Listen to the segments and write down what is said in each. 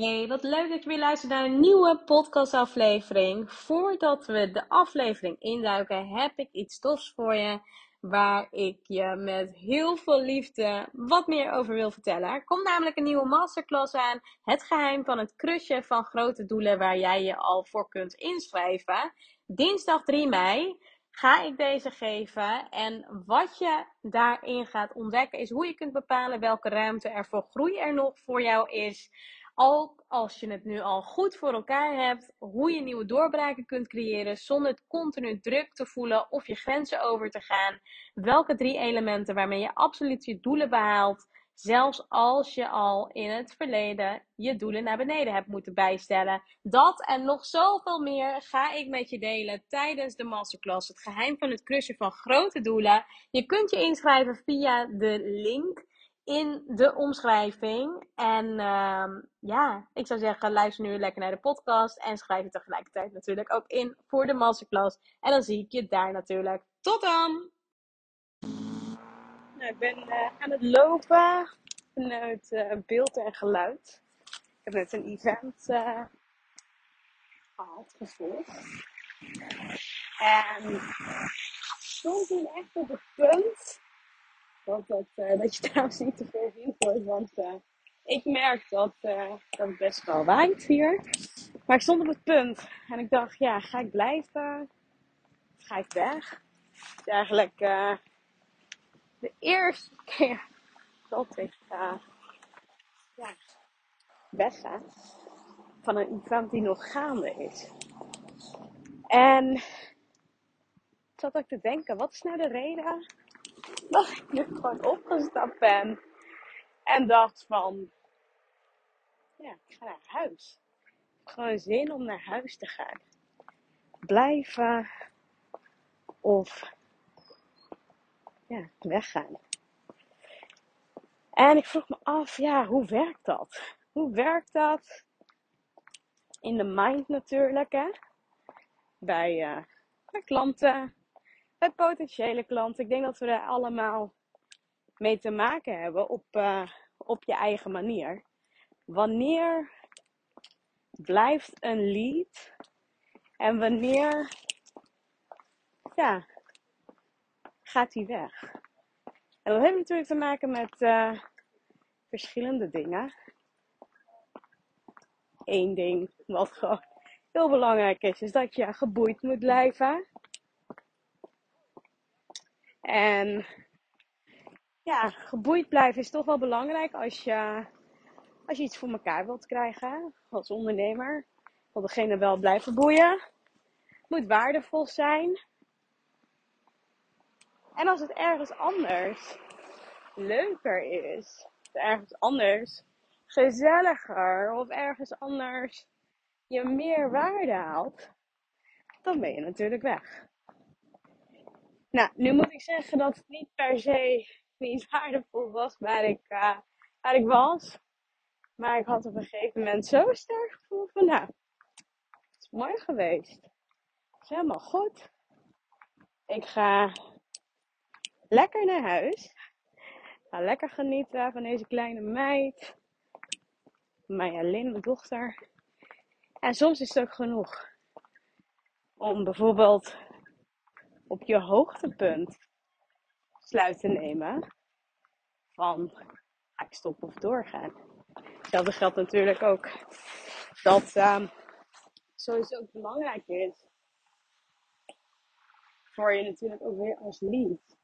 Hey, wat leuk dat je weer luistert naar een nieuwe podcastaflevering. Voordat we de aflevering induiken, heb ik iets tofs voor je. Waar ik je met heel veel liefde wat meer over wil vertellen. Er komt namelijk een nieuwe masterclass aan. Het geheim van het crushen van grote doelen waar jij je al voor kunt inschrijven. Dinsdag 3 mei ga ik deze geven. En wat je daarin gaat ontdekken is hoe je kunt bepalen welke ruimte er voor groei er nog voor jou is ook als je het nu al goed voor elkaar hebt, hoe je nieuwe doorbraken kunt creëren zonder het continu druk te voelen of je grenzen over te gaan. Welke drie elementen waarmee je absoluut je doelen behaalt, zelfs als je al in het verleden je doelen naar beneden hebt moeten bijstellen. Dat en nog zoveel meer ga ik met je delen tijdens de masterclass. Het geheim van het crushen van grote doelen. Je kunt je inschrijven via de link in de omschrijving. En uh, ja, ik zou zeggen, luister nu lekker naar de podcast en schrijf je tegelijkertijd natuurlijk ook in voor de masterclass. En dan zie ik je daar natuurlijk. Tot dan! Nou, ik ben uh, aan het lopen vanuit uh, beeld en geluid. Ik heb net een event uh, gehad, gevolgd. En stond toen echt op het punt hoop dat, je trouwens niet te veel wind hoort, want uh, ik merk dat, uh, dat het best wel waait hier. Maar ik stond op het punt en ik dacht, ja, ga ik blijven? Ga ik weg? Het is eigenlijk de eerste keer dat ik ja, wegga van een event die nog gaande is. En zat ik te denken, wat is nou de reden dat ik nu gewoon opgestapt ben. En dacht van, ja, ik ga naar huis. Gewoon zin om naar huis te gaan. Blijven of ja, weggaan. En ik vroeg me af, ja, hoe werkt dat? Hoe werkt dat? In de mind natuurlijk, hè? Bij, bij klanten, bij potentiële klanten. Ik denk dat we daar allemaal mee te maken hebben op, uh, op je eigen manier. Wanneer blijft een lead en wanneer ja, gaat die weg? En dat heeft natuurlijk te maken met uh, verschillende dingen. Eén ding wat gewoon heel belangrijk is, is dat je geboeid moet blijven. En ja, geboeid blijven is toch wel belangrijk als je, als je iets voor elkaar wilt krijgen als ondernemer. Wil degene wel blijven boeien. Moet waardevol zijn. En als het ergens anders leuker is, ergens anders gezelliger of ergens anders je meer waarde haalt, dan ben je natuurlijk weg. Nou, nu moet ik zeggen dat het niet per se niet waardevol was waar ik, uh, waar ik was. Maar ik had op een gegeven moment zo sterk gevoel van, nou, het is mooi geweest. Het is helemaal goed. Ik ga lekker naar huis. Ga lekker genieten van deze kleine meid. Maya Lin, mijn dochter. En soms is het ook genoeg. Om bijvoorbeeld op je hoogtepunt sluit te nemen van ga ik stoppen of doorgaan. Hetzelfde geldt natuurlijk ook dat um, sowieso ook belangrijk is voor je natuurlijk ook weer als lead.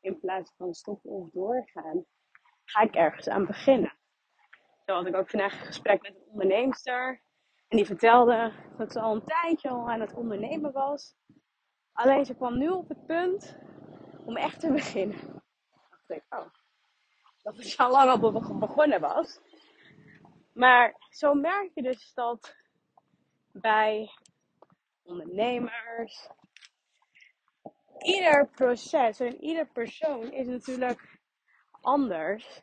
In plaats van stoppen of doorgaan, ga ik ergens aan beginnen. Zo had ik ook vandaag een gesprek met een onderneemster. En die vertelde dat ze al een tijdje al aan het ondernemen was. Alleen ze kwam nu op het punt om echt te beginnen. Ik, oh, dat het al lang al begonnen was. Maar zo merk je dus dat bij ondernemers. Ieder proces en ieder persoon is natuurlijk anders.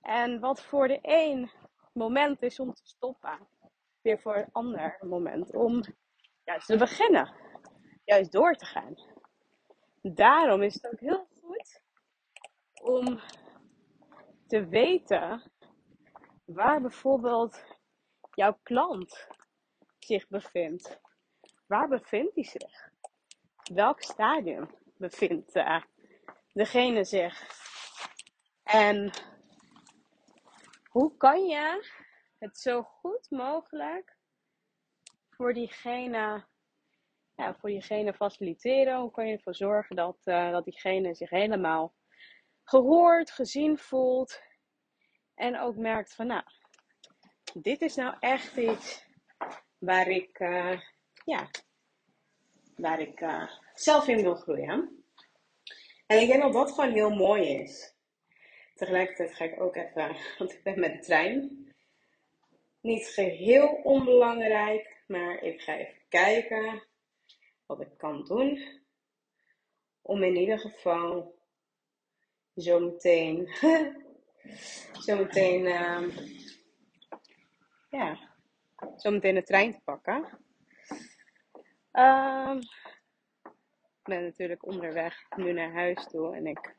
En wat voor de een moment is om te stoppen, weer voor een ander moment om juist te beginnen, juist door te gaan. Daarom is het ook heel goed om te weten waar bijvoorbeeld jouw klant zich bevindt. Waar bevindt hij zich? Welk stadium bevindt uh, degene zich? En hoe kan je het zo goed mogelijk voor diegene, ja, voor diegene faciliteren? Hoe kan je ervoor zorgen dat, uh, dat diegene zich helemaal gehoord, gezien voelt en ook merkt van nou, dit is nou echt iets waar ik, uh, ja, waar ik uh, zelf in wil groeien. En ik denk dat dat gewoon heel mooi is. Tegelijkertijd ga ik ook even, want ik ben met de trein. Niet geheel onbelangrijk, maar ik ga even kijken wat ik kan doen. Om in ieder geval zometeen, zometeen, uh, ja, zometeen de trein te pakken. Uh, ik ben natuurlijk onderweg nu naar huis toe en ik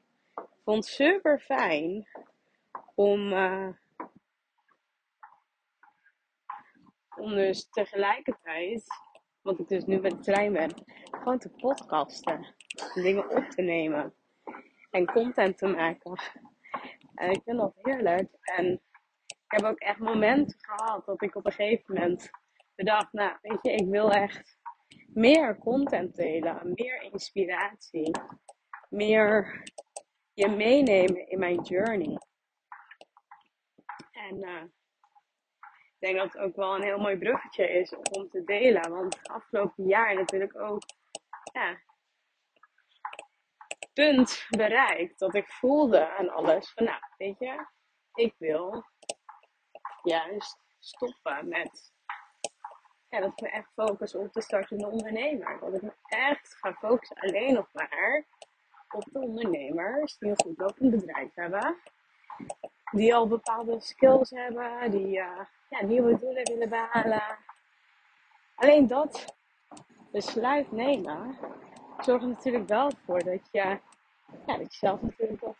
vond het super fijn om, uh, om dus tegelijkertijd, want ik dus nu met de trein ben, gewoon te podcasten, dingen op te nemen en content te maken. En ik vind dat heerlijk. En ik heb ook echt momenten gehad dat ik op een gegeven moment bedacht, nou weet je, ik wil echt meer content delen, meer inspiratie, meer je meenemen in mijn journey. En uh, denk dat het ook wel een heel mooi bruggetje is om te delen. Want afgelopen jaar natuurlijk ook ja, punt bereikt dat ik voelde aan alles van nou, weet je, ik wil juist stoppen met ja, dat ik me echt focus op de startende ondernemer. Dat ik me echt ga focussen alleen nog maar op de ondernemers die een goed lopend bedrijf hebben. Die al bepaalde skills hebben, die ja, nieuwe doelen willen behalen. Alleen dat besluit nemen zorgt er natuurlijk wel voor dat je, ja, dat je zelf natuurlijk dat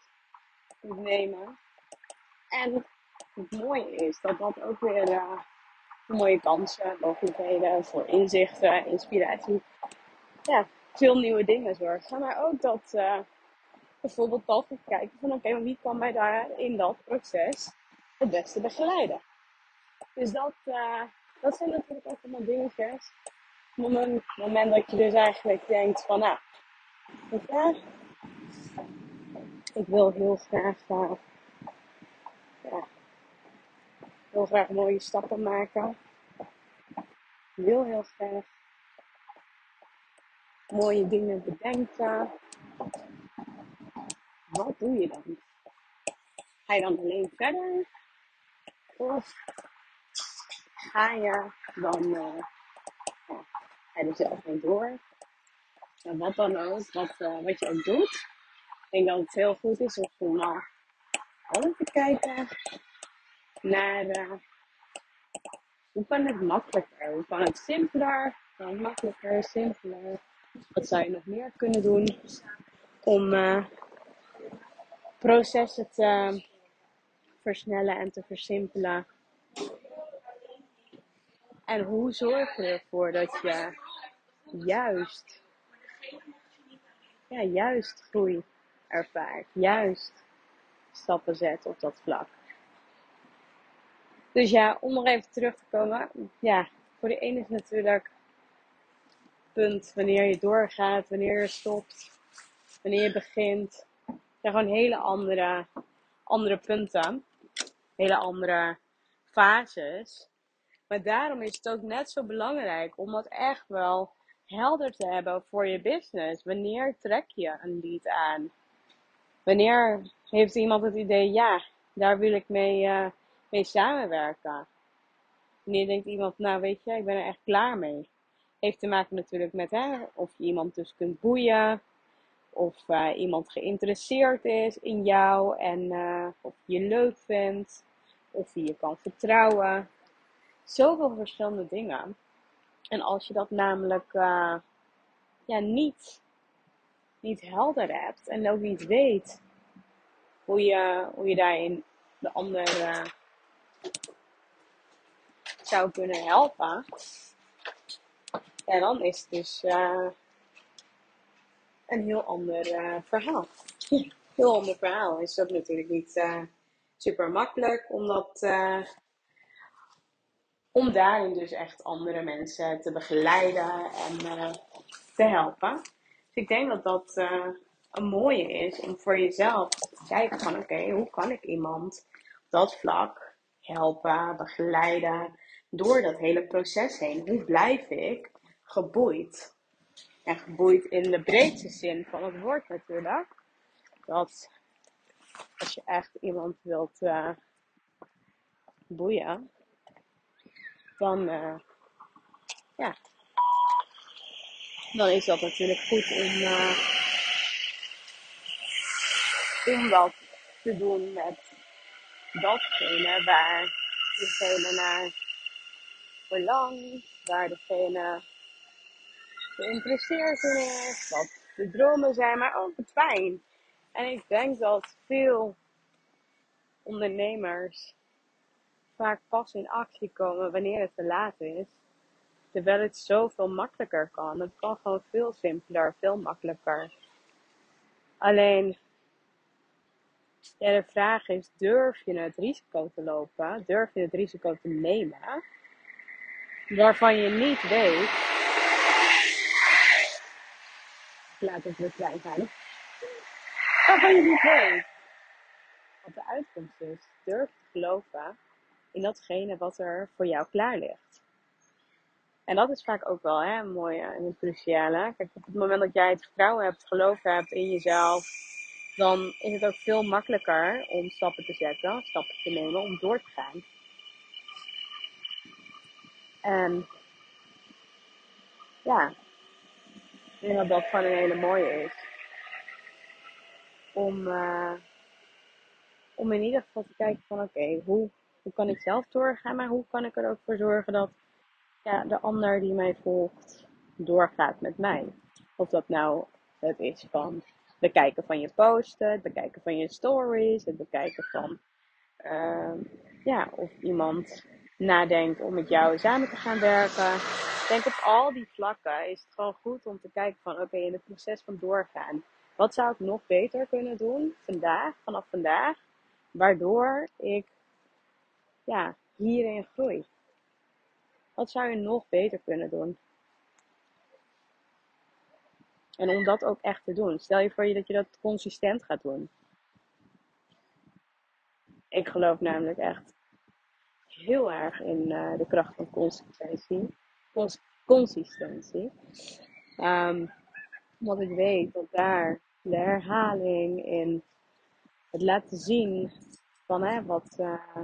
moet nemen. En het mooie is dat dat ook weer uh, mooie kansen, mogelijkheden voor inzichten, inspiratie. Ja, veel nieuwe dingen zorgen. Maar ook dat uh, bijvoorbeeld we kijken van oké, okay, wie kan mij daar in dat proces het beste begeleiden. Dus dat, uh, dat zijn natuurlijk ook allemaal dingetjes. Op het moment dat je dus eigenlijk denkt van nou, ik wil heel graag uh, ja, heel graag mooie stappen maken. Ik wil heel graag mooie dingen bedenken. Wat doe je dan? Ga je dan alleen verder? Of ga je dan uh, er zelf mee door? Wat dan ook, wat, uh, wat je ook doet. Ik denk dat het heel goed is om uh, altijd te kijken naar uh, hoe kan het makkelijker, hoe kan het simpeler, makkelijker, simpeler. Wat zou je nog meer kunnen doen om processen te versnellen en te versimpelen? En hoe zorg je ervoor dat je juist, ja, juist groei ervaart, juist stappen zet op dat vlak? Dus ja, om nog even terug te komen. Ja, voor de ene is natuurlijk punt wanneer je doorgaat, wanneer je stopt, wanneer je begint. Zijn gewoon hele andere, andere punten. Hele andere fases. Maar daarom is het ook net zo belangrijk om dat echt wel helder te hebben voor je business. Wanneer trek je een lead aan? Wanneer heeft iemand het idee, ja, daar wil ik mee, uh, mee samenwerken? Wanneer denkt iemand, nou weet je, ik ben er echt klaar mee. heeft te maken natuurlijk met hè, of je iemand dus kunt boeien. Of uh, iemand geïnteresseerd is in jou en uh, of je leuk vindt. Of je je kan vertrouwen. Zoveel verschillende dingen. En als je dat namelijk uh, ja, niet, niet helder hebt en ook niet weet hoe je, hoe je daarin de ander zou kunnen helpen. En dan is het dus een heel ander uh, verhaal. heel ander verhaal. Is dat natuurlijk niet uh, super makkelijk, omdat om daarin dus echt andere mensen te begeleiden en te helpen. Dus ik denk dat dat een mooie is om voor jezelf te kijken van oké, hoe kan ik iemand dat vlak helpen, begeleiden door dat hele proces heen? Hoe blijf ik geboeid? En geboeid in de breedste zin van het woord natuurlijk. Dat als je echt iemand wilt uh, boeien, dan, uh, ja, dan is dat natuurlijk goed om, uh, om dat te doen met datgene waar diegene naar verlangt, waar degene geïnteresseerd in is, wat de dromen zijn, maar ook het fijn. En ik denk dat veel ondernemers vaak pas in actie komen wanneer het te laat is. Terwijl het zoveel makkelijker kan. Het kan gewoon veel simpeler, veel makkelijker. Alleen, ja, de vraag is, durf je het risico te lopen? Durf je het risico te nemen? Waarvan je niet weet. Weer klein zijn. Waarvan je niet weet wat de uitkomst is. Durf te geloven in datgene wat er voor jou klaar ligt. En dat is vaak ook wel hè, een en een cruciale. Kijk, op het moment dat jij het vertrouwen hebt, geloof hebt in jezelf, dan is het ook veel makkelijker om stappen te zetten, stappen te nemen, om door te gaan. En ja, denk dat dat gewoon een hele mooie is. Om, uh, om in ieder geval te kijken van oké, hoe, hoe kan ik zelf doorgaan, maar hoe kan ik er ook voor zorgen dat ja, de ander die mij volgt doorgaat met mij. Of dat nou het is van bekijken van je posten, het bekijken van je stories, het bekijken van uh, ja, of iemand nadenkt om met jou samen te gaan werken. Denk op al die vlakken is het gewoon goed om te kijken van oké, in het proces van doorgaan. Wat zou ik nog beter kunnen doen vandaag, vanaf vandaag, waardoor ik ja, hierin groei? Wat zou je nog beter kunnen doen? En om dat ook echt te doen. Stel je voor je dat je dat consistent gaat doen. Ik geloof namelijk echt heel erg in uh, de kracht van consistentie. Cons consistentie. Um, want ik weet dat daar de herhaling in het laten zien van hè, wat, uh,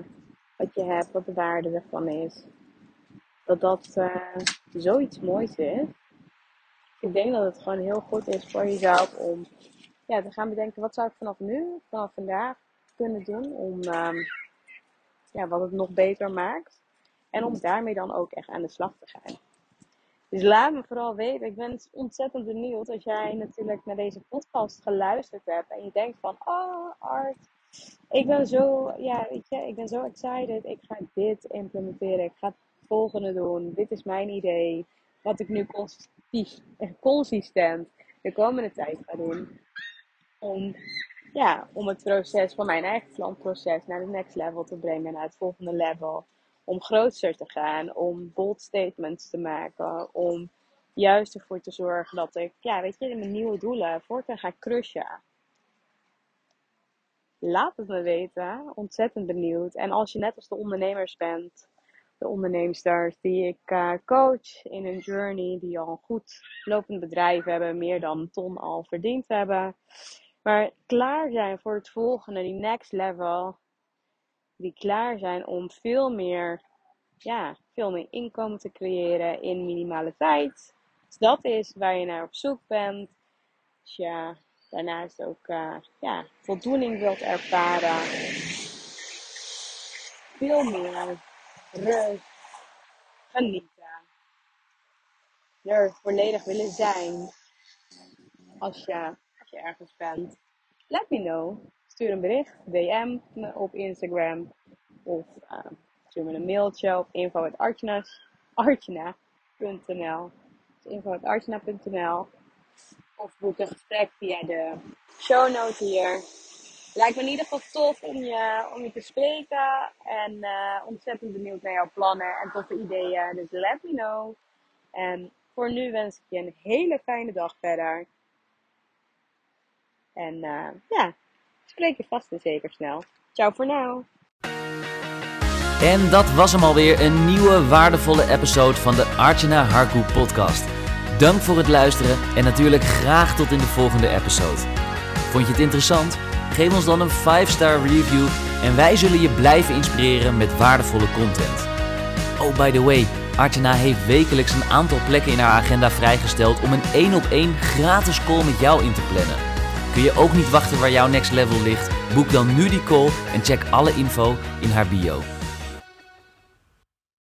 wat je hebt, wat de waarde ervan is. Dat dat uh, zoiets moois is. Ik denk dat het gewoon heel goed is voor jezelf om ja, te gaan bedenken wat zou ik vanaf nu, vanaf vandaag kunnen doen om um, ja, wat het nog beter maakt. En om daarmee dan ook echt aan de slag te gaan. Dus laat me vooral weten. Ik ben ontzettend benieuwd als jij natuurlijk naar deze podcast geluisterd hebt. En je denkt van, oh Art, ik ben zo, ja, weet je, ik ben zo excited. Ik ga dit implementeren. Ik ga het volgende doen. Dit is mijn idee. Wat ik nu consistent de komende tijd ga doen. Om ja, om het proces van mijn eigen klantproces naar de next level te brengen, naar het volgende level. Om groter te gaan, om bold statements te maken, om juist ervoor te zorgen dat ik, ja, weet je, mijn nieuwe doelen voortaan ga crushen. Laat het me weten, ontzettend benieuwd. En als je net als de ondernemers bent, de onderneemsters die ik uh, coach in een journey, die al een goed lopend bedrijf hebben, meer dan een ton al verdiend hebben maar klaar zijn voor het volgende, die next level. Die klaar zijn om veel meer, ja, veel meer inkomen te creëren in minimale tijd. Als dat is waar je naar op zoek bent. Als je daarnaast ook uh, ja, voldoening wilt ervaren. Veel meer rust, genieten. Er volledig willen zijn. Als je ergens bent. Let me know. Stuur een bericht, DM me op Instagram. Of uh, stuur me een mailtje op info.artjana.nl info.artjana.nl Of boek een gesprek via de show notes hier. Lijkt me in ieder geval tof om je, om je te spreken. En uh, ontzettend benieuwd naar jouw plannen en toffe ideeën. Dus let me know. En voor nu wens ik je een hele fijne dag verder. En uh, ja, spreek je vast en zeker snel. Ciao voor nu. En dat was hem alweer, een nieuwe waardevolle episode van de Archana Harku podcast. Dank voor het luisteren en natuurlijk graag tot in de volgende episode. Vond je het interessant? Geef ons dan een 5-star review en wij zullen je blijven inspireren met waardevolle content. Oh, by the way, Archana heeft wekelijks een aantal plekken in haar agenda vrijgesteld om een 1 op 1 gratis call met jou in te plannen. Kun je ook niet wachten waar jouw next level ligt? Boek dan nu die call en check alle info in haar bio.